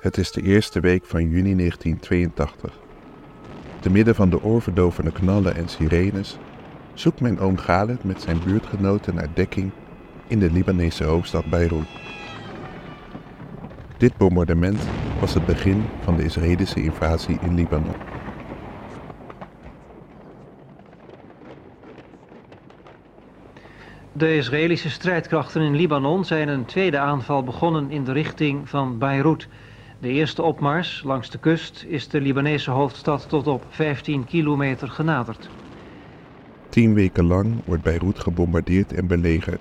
Het is de eerste week van juni 1982. Te midden van de oorverdovende knallen en sirenes zoekt mijn oom Khaled met zijn buurtgenoten naar dekking in de Libanese hoofdstad Beirut. Dit bombardement was het begin van de Israëlische invasie in Libanon. De Israëlische strijdkrachten in Libanon zijn een tweede aanval begonnen in de richting van Beirut. De eerste opmars langs de kust is de Libanese hoofdstad tot op 15 kilometer genaderd. Tien weken lang wordt Beirut gebombardeerd en belegerd.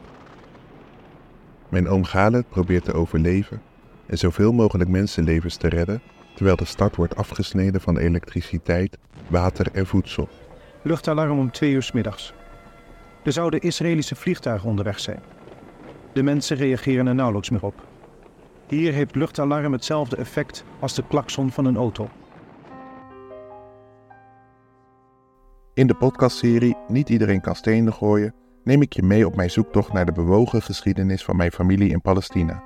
Mijn oom Khaled probeert te overleven en zoveel mogelijk mensenlevens te redden, terwijl de stad wordt afgesneden van elektriciteit, water en voedsel. Luchtalarm om twee uur s middags. Er zouden Israëlische vliegtuigen onderweg zijn. De mensen reageren er nauwelijks meer op. Hier heeft luchtalarm hetzelfde effect als de klakson van een auto. In de podcastserie Niet iedereen kan stenen gooien neem ik je mee op mijn zoektocht naar de bewogen geschiedenis van mijn familie in Palestina.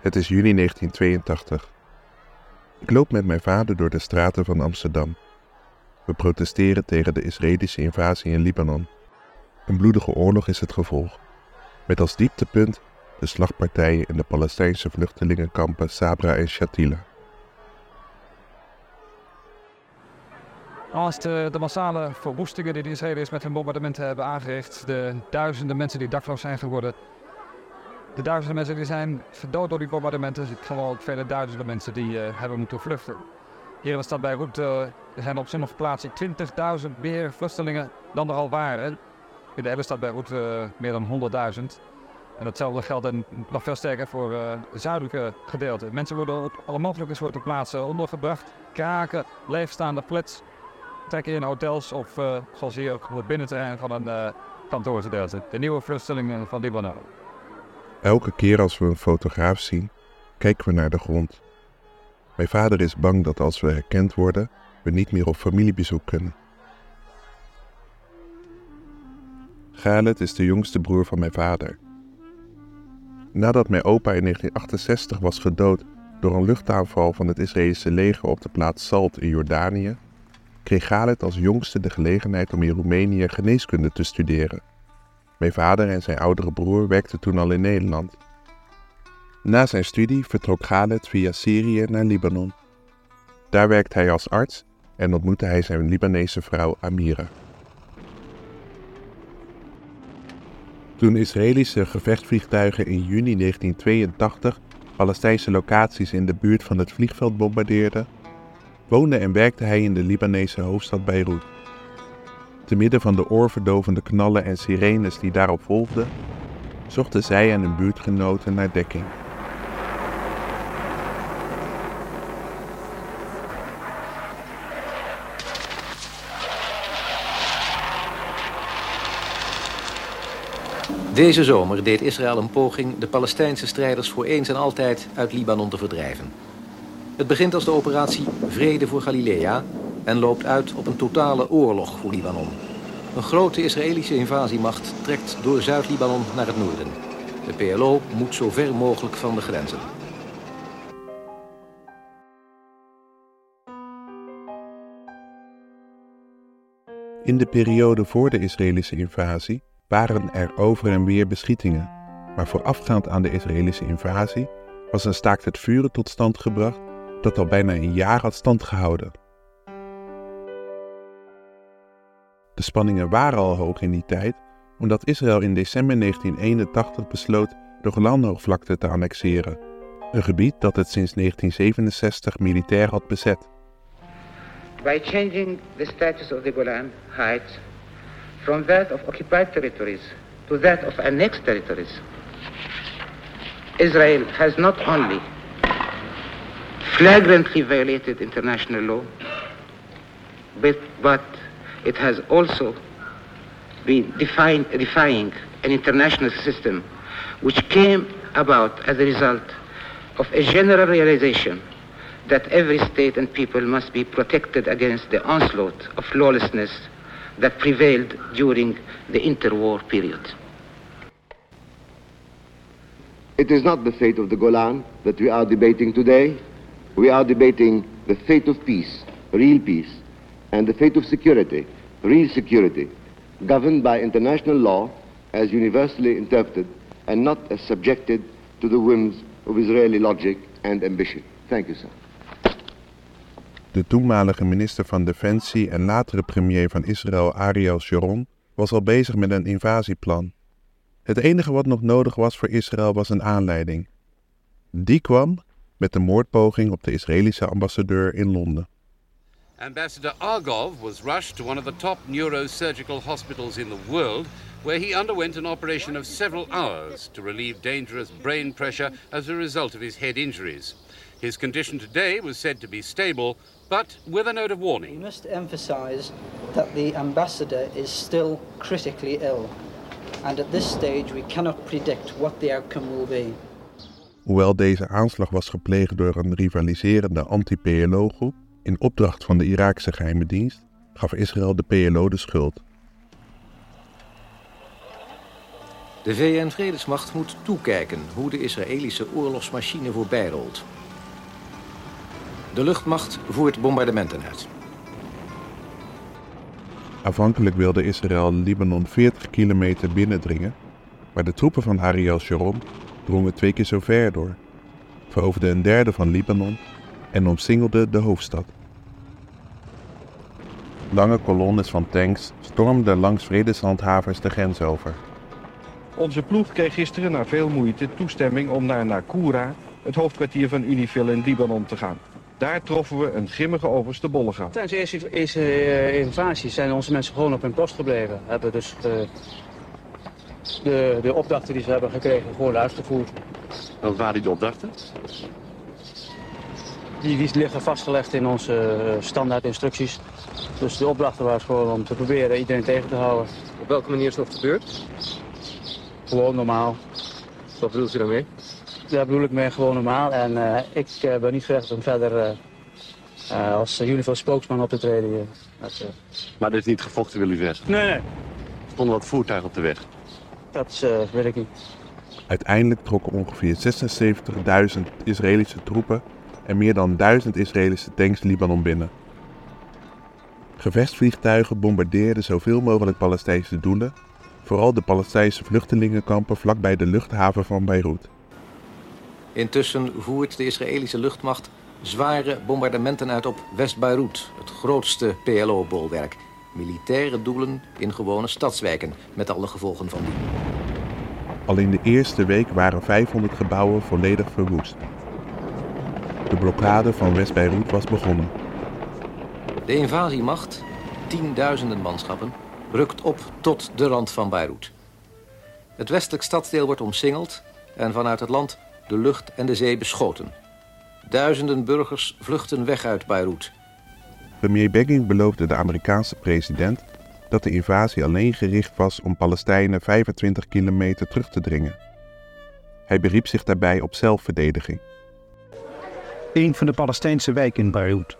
Het is juni 1982. Ik loop met mijn vader door de straten van Amsterdam. We protesteren tegen de Israëlische invasie in Libanon. Een bloedige oorlog is het gevolg, met als dieptepunt de slagpartijen in de Palestijnse vluchtelingenkampen Sabra en Shatila. Als de, de massale verwoestingen die de Israëliërs met hun bombardementen hebben aangericht, de duizenden mensen die dakloos zijn geworden, de duizenden mensen die zijn verdood door die bombardementen, ik geloof ook vele duizenden mensen die uh, hebben moeten vluchten. Hier in de stad Beirut uh, zijn op sommige plaatsen 20.000 meer vluchtelingen dan er al waren. In de hele stad Beirut uh, meer dan 100.000. En datzelfde geldt nog veel sterker voor het zuidelijke gedeelte. Mensen worden op alle mogelijke soorten plaatsen ondergebracht. Kraken, leegstaande flats, trekken in hotels of zoals hier op het binnenterrein van een kantoorgedeelte. De nieuwe vluchtelingen van Libanon. Elke keer als we een fotograaf zien, kijken we naar de grond. Mijn vader is bang dat als we herkend worden, we niet meer op familiebezoek kunnen. Khaled is de jongste broer van mijn vader. Nadat mijn opa in 1968 was gedood door een luchtaanval van het Israëlische leger op de plaats Salt in Jordanië, kreeg Khaled als jongste de gelegenheid om in Roemenië geneeskunde te studeren. Mijn vader en zijn oudere broer werkten toen al in Nederland. Na zijn studie vertrok Khaled via Syrië naar Libanon. Daar werkte hij als arts en ontmoette hij zijn Libanese vrouw Amira. Toen Israëlische gevechtsvliegtuigen in juni 1982 Palestijnse locaties in de buurt van het vliegveld bombardeerden, woonde en werkte hij in de Libanese hoofdstad Beirut. Te midden van de oorverdovende knallen en sirenes die daarop volgden, zochten zij en hun buurtgenoten naar dekking. Deze zomer deed Israël een poging de Palestijnse strijders voor eens en altijd uit Libanon te verdrijven. Het begint als de operatie Vrede voor Galilea en loopt uit op een totale oorlog voor Libanon. Een grote Israëlische invasiemacht trekt door Zuid-Libanon naar het noorden. De PLO moet zo ver mogelijk van de grenzen. In de periode voor de Israëlische invasie waren er over en weer beschietingen, maar voorafgaand aan de Israëlische invasie was een staakt het vuren tot stand gebracht dat al bijna een jaar had stand gehouden. De spanningen waren al hoog in die tijd, omdat Israël in december 1981 besloot de Golanhoogvlakte te annexeren, een gebied dat het sinds 1967 militair had bezet. By changing the status of the Golan Heights from that of occupied territories to that of annexed territories, Israel has not only flagrantly violated international law, but, it has also been define, defying an international system which came about as a result of a general realization that every state and people must be protected against the onslaught of lawlessness that prevailed during the interwar period. It is not the fate of the Golan that we are debating today. We are debating the fate of peace, real peace, and the fate of security, real security, governed by international law as universally interpreted and not as subjected to the whims of Israeli logic and ambition. Thank you, sir. De toenmalige minister van Defensie en latere premier van Israël, Ariel Sharon, was al bezig met een invasieplan. Het enige wat nog nodig was voor Israël was een aanleiding. Die kwam met de moordpoging op de Israëlische ambassadeur in Londen. Ambassador Argov was rushed to one of the top neurosurgical hospitals in the world, where he underwent an operation of several hours to relieve dangerous brain pressure as a result of his head injuries. His condition today was said to be stable, but with a note of warning. We must emphasize that the ambassador is still critically ill, and at this stage we cannot predict what the outcome will be. Hoewel deze aanslag was gepleegd door een rivaliserende anti-PLO-groep in opdracht van de Iraakse geheime dienst, gaf Israël de PLO de schuld. De VN-vredesmacht moet toekijken hoe de Israëlische oorlogsmachine voorbij rolt. De luchtmacht voert bombardementen uit. Aanvankelijk wilde Israël Libanon 40 kilometer binnendringen, maar de troepen van Ariel Sharon drongen twee keer zo ver door, veroverden een derde van Libanon en omsingelden de hoofdstad. Lange kolonnes van tanks stormden langs vredeshandhavers de grens over. Onze ploeg kreeg gisteren na veel moeite toestemming om naar Nakura, het hoofdkwartier van Unifil in Libanon, te gaan. Daar troffen we een grimmige overste Bollegaard. Tijdens de eerste, eerste eh, invasie zijn onze mensen gewoon op hun post gebleven. Hebben dus eh, de, de opdrachten die ze hebben gekregen gewoon uitgevoerd. Wat waren die opdrachten? Die, die liggen vastgelegd in onze eh, standaard instructies. Dus de opdrachten was gewoon om te proberen iedereen tegen te houden. Op welke manier is dat gebeurd? Gewoon normaal. Wat bedoelt u daarmee? Daar bedoel ik mee gewoon normaal. En eh, ik eh, ben niet gerecht om verder als uh, Universal spokesman op te treden. hier. Dat, Maar er is niet gevochten, wil u zeggen? nee, nee, Er stonden wat voertuigen op de weg. dat eh, weet ik niet. Uiteindelijk trokken ongeveer 76.000 Israëlische troepen en meer dan 1000 Israëlische tanks Libanon binnen. Gevechtsvliegtuigen bombardeerden zoveel mogelijk Palestijnse doelen, vooral de Palestijnse vluchtelingenkampen vlakbij de luchthaven van Beirut. Intussen voert de Israëlische luchtmacht zware bombardementen uit op West-Beirut, het grootste PLO-bolwerk. Militaire doelen in gewone stadswijken, met alle gevolgen van die. Al in de eerste week waren 500 gebouwen volledig verwoest. De blokkade van West-Beirut was begonnen. De invasiemacht, tienduizenden manschappen, rukt op tot de rand van Beirut. Het westelijk stadsdeel wordt omsingeld en vanuit het land de lucht en de zee beschoten. Duizenden burgers vluchten weg uit Beirut. Premier Begin beloofde de Amerikaanse president dat de invasie alleen gericht was om Palestijnen 25 kilometer terug te dringen. Hij beriep zich daarbij op zelfverdediging. Een van de Palestijnse wijken in Beirut.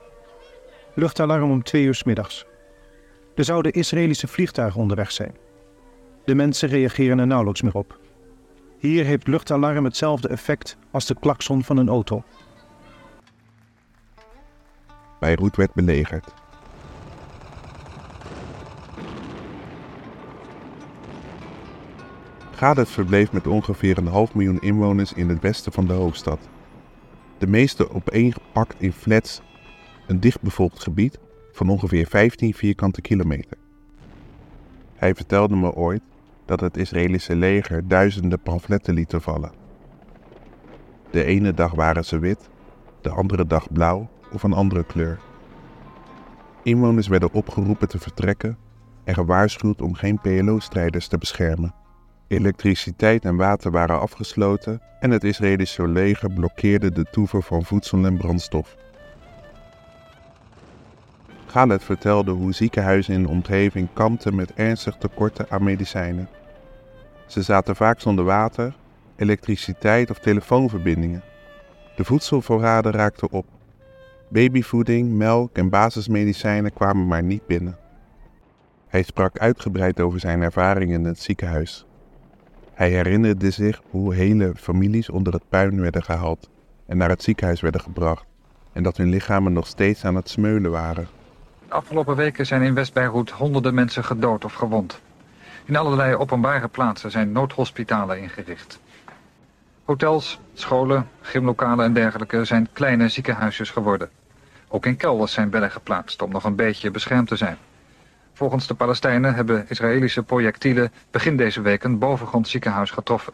Luchtalarm om twee uur 's middags. Er zouden Israëlische vliegtuigen onderweg zijn. De mensen reageren er nauwelijks meer op. Hier heeft luchtalarm hetzelfde effect als de klakson van een auto. Beirut werd belegerd. Gadet verbleef met ongeveer een half miljoen inwoners in het westen van de hoofdstad. De meeste opeengepakt in flats, een dichtbevolkt gebied van ongeveer 15 vierkante kilometer. Hij vertelde me ooit dat het Israëlische leger duizenden pamfletten liet vallen. De ene dag waren ze wit, de andere dag blauw of een andere kleur. Inwoners werden opgeroepen te vertrekken en gewaarschuwd om geen PLO-strijders te beschermen. Elektriciteit en water waren afgesloten en het Israëlische leger blokkeerde de toevoer van voedsel en brandstof. Khaled vertelde hoe ziekenhuizen in de omgeving kampten met ernstig tekorten aan medicijnen. Ze zaten vaak zonder water, elektriciteit of telefoonverbindingen. De voedselvoorraden raakten op Babyvoeding, melk en basismedicijnen kwamen maar niet binnen. Hij sprak uitgebreid over zijn ervaringen in het ziekenhuis. Hij herinnerde zich hoe hele families onder het puin werden gehaald en naar het ziekenhuis werden gebracht en dat hun lichamen nog steeds aan het smeulen waren. De afgelopen weken zijn in West-Beirut honderden mensen gedood of gewond. In allerlei openbare plaatsen zijn noodhospitalen ingericht. Hotels, scholen, gymlokalen en dergelijke zijn kleine ziekenhuisjes geworden. Ook in kelders zijn bedden geplaatst om nog een beetje beschermd te zijn. Volgens de Palestijnen hebben Israëlische projectielen begin deze week een bovengrond ziekenhuis getroffen.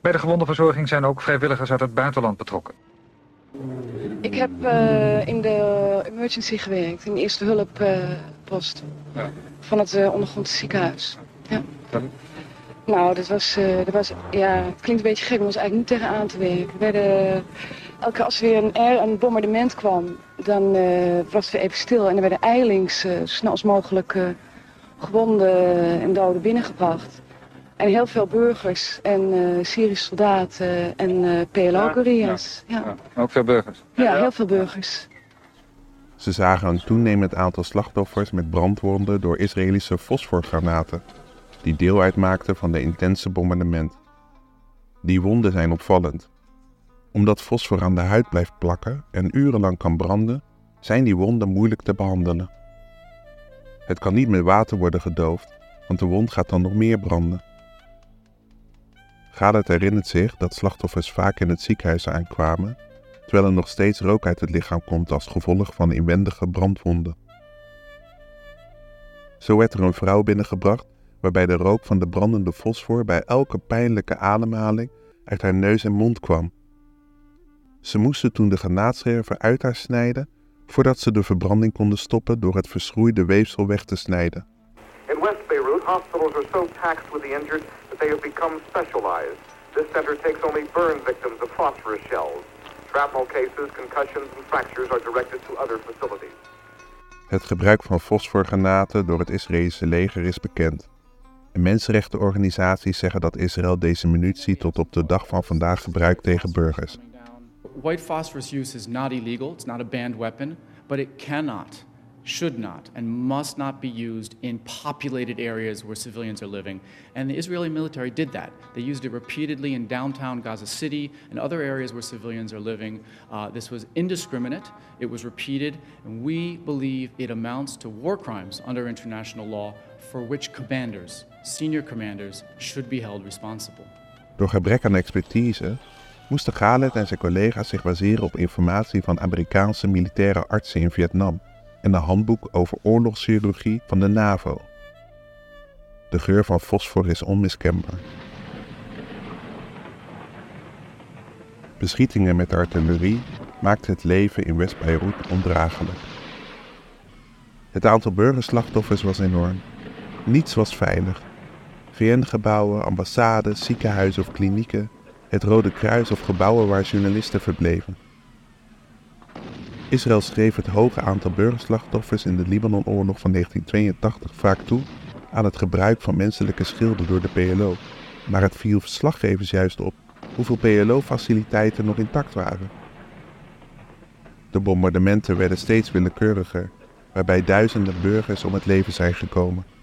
Bij de gewondenverzorging zijn ook vrijwilligers uit het buitenland betrokken. Ik heb uh, in de emergency gewerkt, in de eerste hulppost uh, ja. van het uh, ondergrondse ziekenhuis. Ja. Nou, dat was, dat was, ja, het klinkt een beetje gek, maar was eigenlijk niet tegenaan te werken. We werden, elke als er weer een, een bombardement kwam, dan was het weer even stil. En er werden eilings zo snel als mogelijk gewonden en doden binnengebracht. En heel veel burgers en uh, Syrische soldaten en uh, PLO-couriers. Ja, ja. ja, Ook veel burgers? Ja, heel veel burgers. Ze zagen een toenemend aantal slachtoffers met brandwonden door Israëlische fosforgranaten, die deel uitmaakten van de intense bombardement. Die wonden zijn opvallend. Omdat fosfor aan de huid blijft plakken en urenlang kan branden, zijn die wonden moeilijk te behandelen. Het kan niet met water worden gedoofd, want de wond gaat dan nog meer branden. Gadet herinnert zich dat slachtoffers vaak in het ziekenhuis aankwamen, terwijl er nog steeds rook uit het lichaam komt als gevolg van inwendige brandwonden. Zo werd er een vrouw binnengebracht waarbij de rook van de brandende fosfor bij elke pijnlijke ademhaling uit haar neus en mond kwam. Ze moesten toen de granaatscherven uit haar snijden voordat ze de verbranding konden stoppen door het verschroeide weefsel weg te snijden. In West Beirut, hospitals are so taxed with the injured that they have become specialized. This center takes only burn victims of phosphorus shells. Shrapnel cases, concussions and fractures are directed to other facilities. Het gebruik van fosforgranaten door het Israëlische leger is bekend. En mensenrechtenorganisaties zeggen dat Israël deze munitie tot op de dag van vandaag gebruikt tegen burgers. White phosphorus use is not illegal, it's not a banned weapon, but it cannot should not and must not be used in populated areas where civilians are living. And the Israeli military did that. They used it repeatedly in downtown Gaza City and other areas where civilians are living. Uh, this was indiscriminate, it was repeated, and we believe it amounts to war crimes under international law for which commanders, senior commanders, should be held responsible. Door gebrek aan expertise moesten Khaled en zijn collega's zich baseren op informatie van Amerikaanse militaire artsen in Vietnam en een handboek over oorlogschirurgie van de NAVO. De geur van fosfor is onmiskenbaar. Beschietingen met artillerie maakten het leven in West-Beirut ondraaglijk. Het aantal burgerslachtoffers was enorm. Niets was veilig. VN-gebouwen, ambassades, ziekenhuizen of klinieken, het Rode Kruis of gebouwen waar journalisten verbleven. Israël schreef het hoge aantal burgerslachtoffers in de Libanonoorlog van 1982 vaak toe aan het gebruik van menselijke schilden door de PLO, maar het viel verslaggevers juist op hoeveel PLO-faciliteiten nog intact waren. De bombardementen werden steeds willekeuriger, waarbij duizenden burgers om het leven zijn gekomen.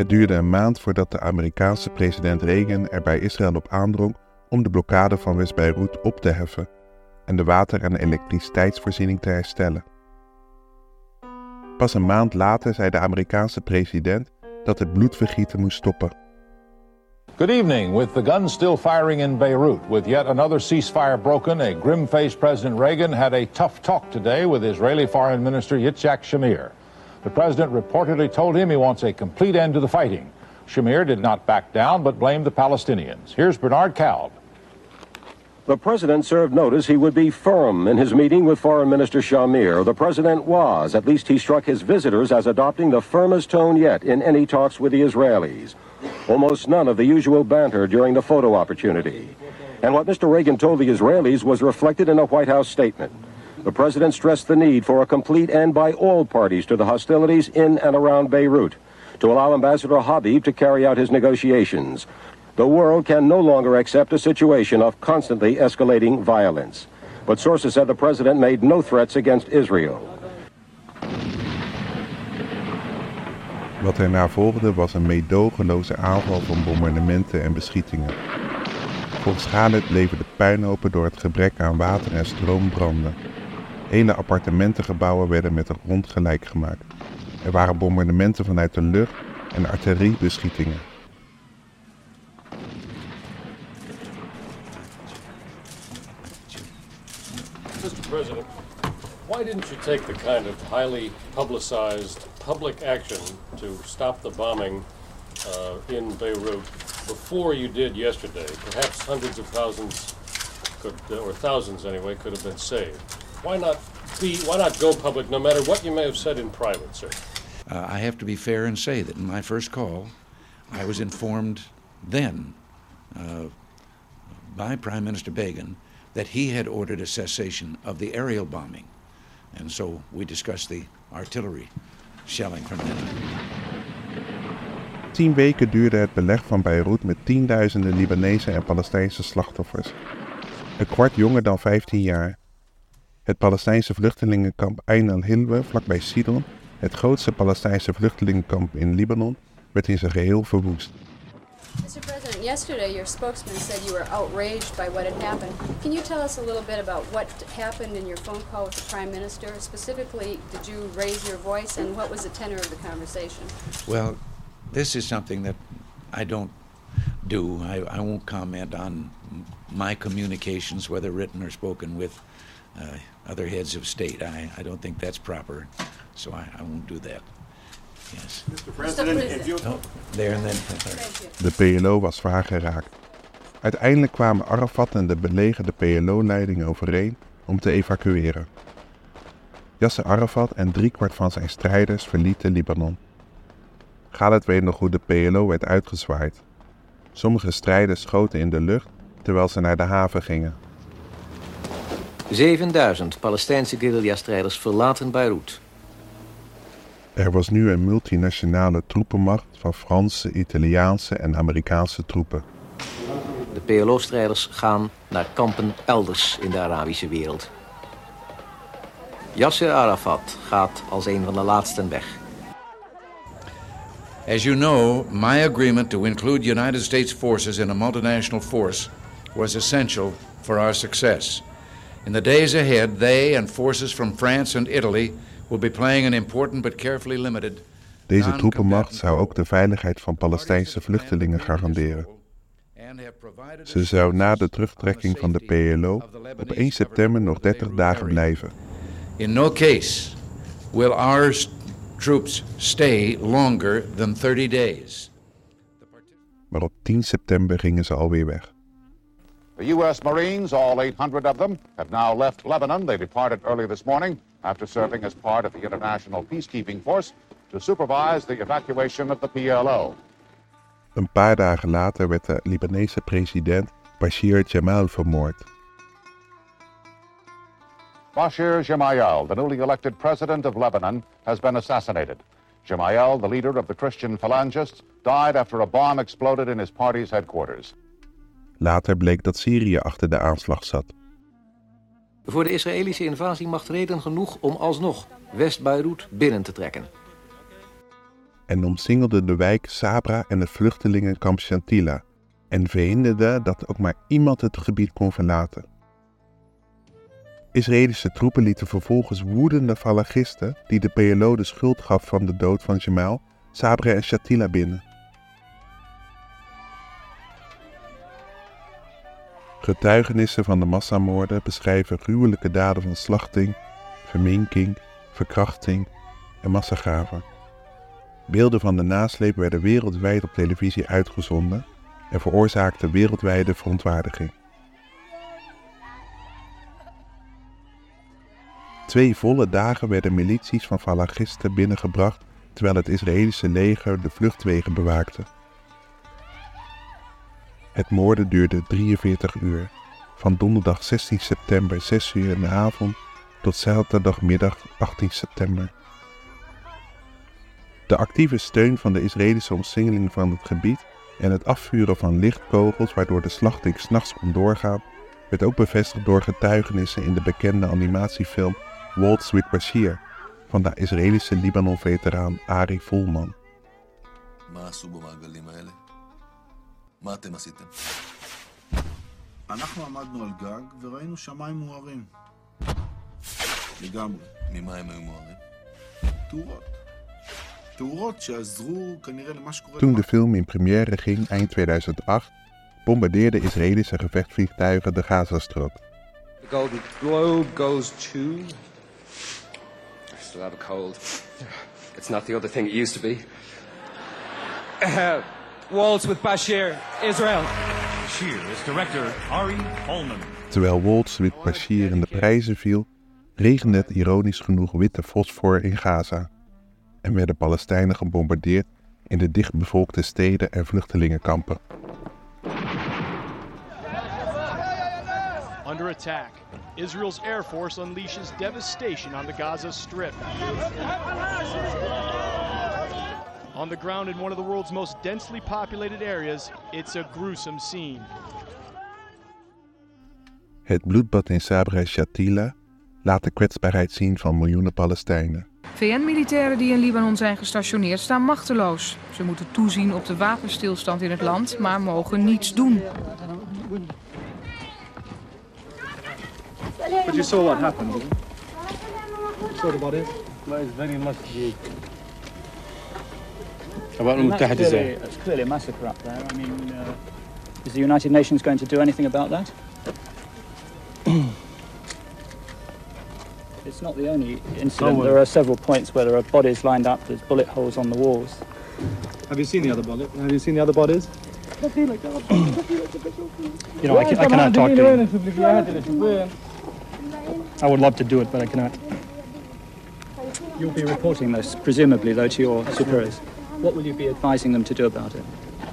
Het duurde een maand voordat de Amerikaanse president Reagan er bij Israël op aandrong om de blokkade van West-Beirut op te heffen en de water- en elektriciteitsvoorziening te herstellen. Pas een maand later zei de Amerikaanse president dat het bloedvergieten moest stoppen. Good evening. With the guns still firing in Beirut, with yet another ceasefire broken, a grim-faced President Reagan had a tough talk today with Israeli Foreign Minister Yitzhak Shamir. The president reportedly told him he wants a complete end to the fighting. Shamir did not back down, but blamed the Palestinians. Here's Bernard Kalb. The president served notice he would be firm in his meeting with Foreign Minister Shamir. The president was. At least he struck his visitors as adopting the firmest tone yet in any talks with the Israelis. Almost none of the usual banter during the photo opportunity. And what Mr. Reagan told the Israelis was reflected in a White House statement. The president stressed the need for a complete end by all parties to the hostilities in and around Beirut to allow Ambassador Habib to carry out his negotiations. The world can no longer accept a situation of constantly escalating violence. But sources said the president made no threats against Israel. Wat erna volgde was een meedogenloze aanval van bombardementen en beschietingen. Volgens Khaled bleven de puinhopen door het gebrek aan water en stroom branden. Hele appartementengebouwen werden met de grond gelijk gemaakt. Er waren bombardementen vanuit de lucht en artilleriebeschietingen. Mr. President, why didn't you take the kind of highly publicized public action to stop the bombing uh, in Beirut before you did yesterday? Perhaps hundreds of thousands, could, or thousands anyway, could have been saved. Why not be? Why not go public, no matter what you may have said in private, sir? Uh, I have to be fair and say that in my first call, I was informed then uh, by Prime Minister Begin that he had ordered a cessation of the aerial bombing. And so we discussed the artillery shelling from then Tien weken duurde het beleg van Beirut met tienduizenden Libanese en Palestijnse slachtoffers. Een kwart jonger dan 15 jaar. Het Palestijnse vluchtelingenkamp Ain al-Hilwe vlakbij Sidon, het grootste Palestijnse vluchtelingenkamp in Libanon, werd in zijn geheel verwoest. Mr. President, yesterday your spokesman said you were outraged by what had happened. Can you tell us a little bit about what happened in your phone call with the Prime Minister? Specifically, did you raise your voice and what was the tenor of the conversation? Well, this is something that I don't do. I, I won't comment on my communications, whether written or spoken, with uh, other heads of state. I, I don't think that's proper, so I, I won't do that. Yes. Mr. President, if you... Oh, there and then. De PLO was zwaar geraakt. Uiteindelijk kwamen Arafat en de belegerde PLO-leiding overeen om te evacueren. Yasser Arafat en driekwart van zijn strijders verlieten Libanon. Khaled weet nog hoe de PLO werd uitgezwaaid. Sommige strijders schoten in de lucht terwijl ze naar de haven gingen. 7000 Palestijnse guerrilla-strijders verlaten Beirut. Er was nu een multinationale troepenmacht van Franse, Italiaanse en Amerikaanse troepen. De PLO-strijders gaan naar kampen elders in de Arabische wereld. Yasser Arafat gaat als een van de laatsten weg. As you know, my agreement to include United States forces in a multinational force was essential for our success. In the days ahead, they and forces from France and Italy will be playing an important but carefully limited. Deze troepenmacht zou ook de veiligheid van Palestijnse vluchtelingen garanderen. Ze zou na de terugtrekking van de PLO op 1 september nog 30 dagen blijven. In no case will our troops stay longer than 30 days. Maar op 10 september gingen ze alweer weg. The U.S. Marines, all 800 of them, have now left Lebanon. They departed early this morning after serving as part of the International Peacekeeping Force to supervise the evacuation of the PLO. Een paar dagen later werd de Libanese president Bashir Jamal vermoord. Bashir Gemayel, the newly elected president of Lebanon, has been assassinated. Gemayel, the leader of the Christian Phalangists, died after a bomb exploded in his party's headquarters. Later bleek dat Syrië achter de aanslag zat. Voor de Israëlische invasiemacht reden genoeg om alsnog West-Beirut binnen te trekken. En omsingelde de wijk Sabra en het vluchtelingenkamp Shantila en verhinderde dat ook maar iemand het gebied kon verlaten. Israëlische troepen lieten vervolgens woedende falangisten, die de PLO de schuld gaf van de dood van Jamal, Sabra en Shatila binnen. Getuigenissen van de massamoorden beschrijven gruwelijke daden van slachting, verminking, verkrachting en massagraven. Beelden van de nasleep werden wereldwijd op televisie uitgezonden en veroorzaakten wereldwijde verontwaardiging. Twee volle dagen werden milities van falangisten binnengebracht terwijl het Israëlische leger de vluchtwegen bewaakte. Het moorden duurde 43 uur, van donderdag 16 september 6 uur in de avond tot zaterdagmiddag 18 september. De actieve steun van de Israëlische omsingeling van het gebied en het afvuren van lichtkogels waardoor de slachting s'nachts kon doorgaan, werd ook bevestigd door getuigenissen in de bekende animatiefilm Waltz with Bashir van de Israëlische Libanon-veteraan Ari Volman. מה עשו במעגלים האלה? מה אתם עשיתם? אנחנו עמדנו על גג וראינו שמיים מוארים. לגמרי. ממה הם היו מוארים? תאורות. תאורות שעזרו כנראה למה שקורה... Toen de film in première ging eind 2008, bombardeerden Israëlische gevechtsvliegtuigen de Gazastrook. The Golden Globe goes to. I still have a cold. It's not the other thing it used to be. Waltz with Bashir, Israel. Bashir is director Ari Holman. Terwijl Waltz wit Bashir in de prijzen viel, regende het ironisch genoeg witte fosfor in Gaza. En werden Palestijnen gebombardeerd in de dichtbevolkte steden en vluchtelingenkampen. Under attack, Israel's Air Force unleashes devastation on the Gaza Strip. On the ground in one of the world's most densely populated areas, it's a gruesome scene. Het bloedbad in Sabra Shatila laat de kwetsbaarheid zien van miljoenen Palestijnen. VN-militairen die in Libanon zijn gestationeerd staan machteloos. Ze moeten toezien op de wapenstilstand in het land, maar mogen niets doen. But you saw what happened, you? Saw about it? Well, it's very much the... القوات المتحدة It's ازاي؟ clearly, it's clearly a massacre up there. I mean, uh, is the United Nations going to do anything about that? it's not the only incident. well. There are several points where there are bodies lined up. There's bullet holes on the walls. Have you seen the other body? Have you seen the other bodies? You know, I, ca- I cannot talk to you. I would love to do it, but I cannot. You'll be reporting this, presumably, though, to your superiors. What will you be advising them to do about it?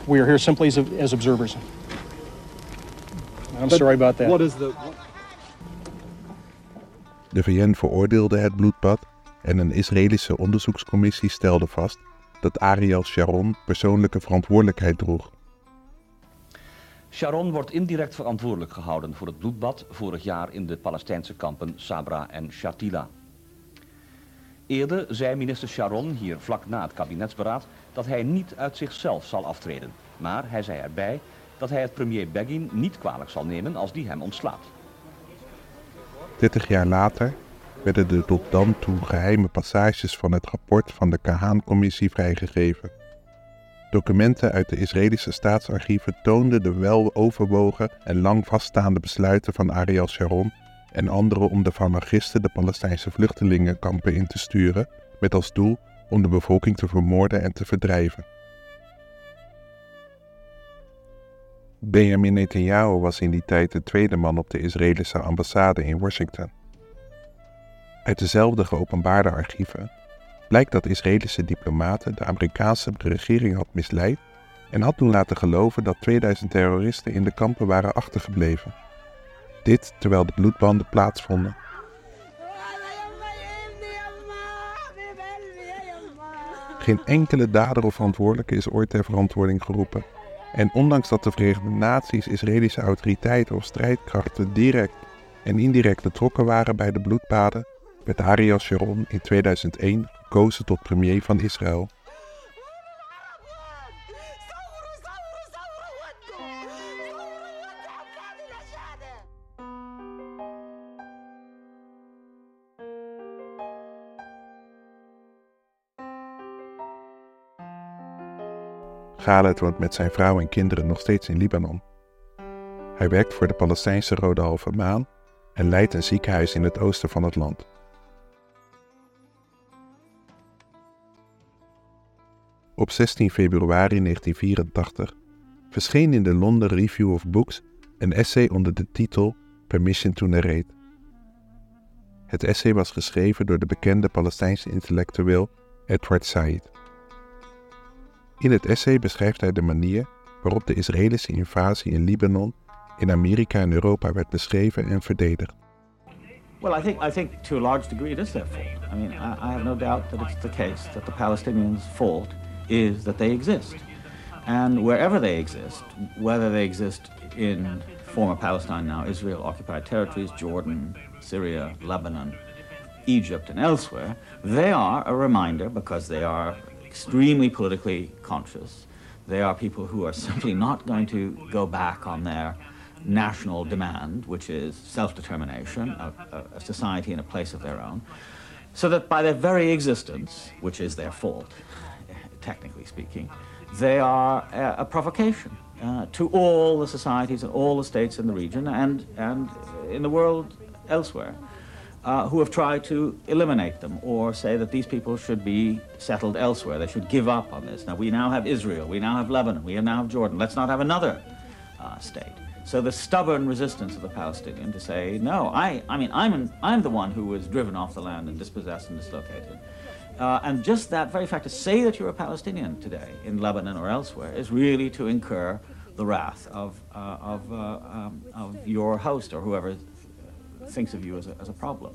We are here simply as, as observers. I'm But sorry about that. What is the... De VN veroordeelde het bloedbad en een Israëlische onderzoekscommissie stelde vast dat Ariel Sharon persoonlijke verantwoordelijkheid droeg. Sharon wordt indirect verantwoordelijk gehouden voor het bloedbad vorig jaar in de Palestijnse kampen Sabra en Shatila. Eerder zei minister Sharon hier vlak na het kabinetsberaad dat hij niet uit zichzelf zal aftreden. Maar hij zei erbij dat hij het premier Begin niet kwalijk zal nemen als die hem ontslaat. 30 jaar later werden de tot dan toe geheime passages van het rapport van de Kahan-commissie vrijgegeven. Documenten uit de Israëlische staatsarchieven toonden de weloverwogen en lang vaststaande besluiten van Ariel Sharon en anderen om de Famagisten de Palestijnse vluchtelingenkampen in te sturen, met als doel om de bevolking te vermoorden en te verdrijven. Benjamin Netanyahu was in die tijd de tweede man op de Israëlische ambassade in Washington. Uit dezelfde geopenbaarde archieven blijkt dat Israëlische diplomaten de Amerikaanse regering had misleid en had toen laten geloven dat 2000 terroristen in de kampen waren achtergebleven. Dit terwijl de bloedbanden plaatsvonden. Geen enkele dader of verantwoordelijke is ooit ter verantwoording geroepen. En ondanks dat de Verenigde Naties, Israëlische autoriteiten of strijdkrachten direct en indirect betrokken waren bij de bloedbaden, werd Ariel Sharon in 2001 gekozen tot premier van Israël. Khaled woont met zijn vrouw en kinderen nog steeds in Libanon. Hij werkt voor de Palestijnse Rode Halve Maan en leidt een ziekenhuis in het oosten van het land. Op 16 februari 1984 verscheen in de London Review of Books een essay onder de titel Permission to Narrate. Het essay was geschreven door de bekende Palestijnse intellectueel Edward Said. In het essay beschrijft hij de manier waarop de Israëlische invasie in Libanon in Amerika en Europa werd beschreven en verdedigd. Well, I think I think to a large degree it is their fault. I mean, I, I have no doubt that it's the case that the Palestinians' fault is that they exist, and wherever they exist, whether they exist in former Palestine, now Israel occupied territories, Jordan, Syria, Lebanon, Egypt, and elsewhere, they are a reminder because they are extremely politically conscious. They are people who are simply not going to go back on their national demand, which is self determination, a, a, society in a place of their own. So that by their very existence, which is their fault, technically speaking, they are a, a provocation uh, to all the societies and all the states in the region and, and in the world elsewhere. Uh, who have tried to eliminate them or say that these people should be settled elsewhere. They should give up on this. Now, we now have Israel, we now have Lebanon, we now have Jordan. Let's not have another uh, state. So the stubborn resistance of the Palestinian to say, no, I, I mean, I'm, an, I'm the one who was driven off the land and dispossessed and dislocated. Uh, and just that very fact to say that you're a Palestinian today in Lebanon or elsewhere is really to incur the wrath of, uh, of, uh, um, of your host or whoever thinks of you as a, as a problem.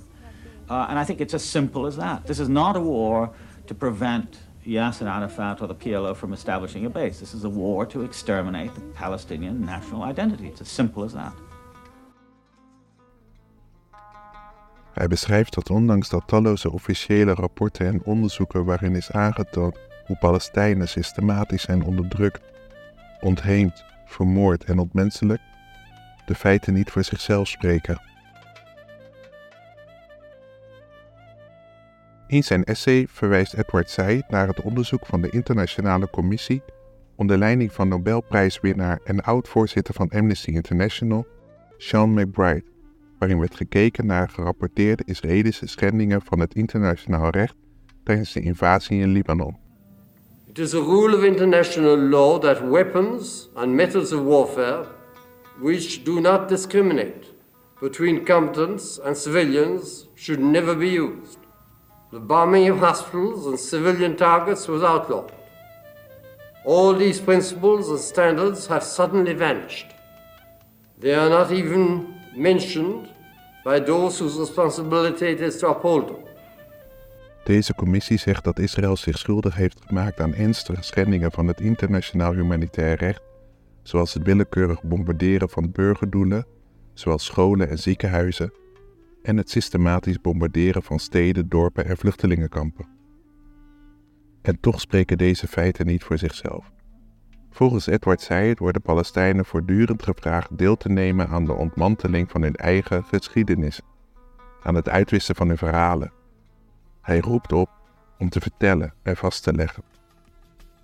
Uh, and I think it's as simple as that. This is not a war to prevent Yasser Arafat or the PLO from establishing a base. This is a war to exterminate the Palestinian national identity. It's as simple as that. Hij beschrijft dat ondanks dat talloze officiële rapporten en onderzoeken waarin is aangetoond hoe Palestijnen systematisch zijn onderdrukt, ontheemd, vermoord en ontmenselijk, de feiten niet voor zichzelf spreken. In zijn essay verwijst Edward Said naar het onderzoek van de Internationale Commissie onder leiding van Nobelprijswinnaar en oud-voorzitter van Amnesty International, Sean McBride, waarin werd gekeken naar gerapporteerde Israëlische schendingen van het internationaal recht tijdens de invasie in Libanon. It is a rule of international law that weapons and methods of warfare which do not discriminate between combatants and civilians should never be used. The bombing of hospitals and civilian targets was outlawed. All these principles and standards have suddenly vanished. They are not even mentioned by those whose responsibility it is to uphold them. Deze commissie zegt dat Israël zich schuldig heeft gemaakt aan ernstige schendingen van het internationaal humanitair recht, zoals het willekeurig bombarderen van burgerdoelen, zoals scholen en ziekenhuizen, en het systematisch bombarderen van steden, dorpen en vluchtelingenkampen. En toch spreken deze feiten niet voor zichzelf. Volgens Edward Said worden Palestijnen voortdurend gevraagd deel te nemen aan de ontmanteling van hun eigen geschiedenis, aan het uitwissen van hun verhalen. Hij roept op om te vertellen en vast te leggen.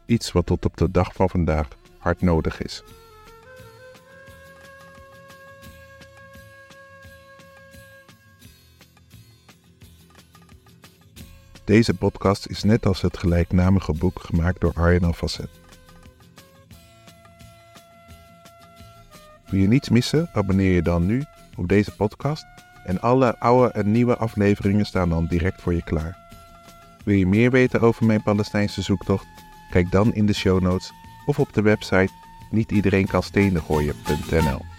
Iets wat tot op de dag van vandaag hard nodig is. Deze podcast is net als het gelijknamige boek gemaakt door Arjen Alfasset. Wil je niets missen? Abonneer je dan nu op deze podcast en alle oude en nieuwe afleveringen staan dan direct voor je klaar. Wil je meer weten over mijn Palestijnse zoektocht? Kijk dan in de show notes of op de website nietiedereenkanstenengooien.nl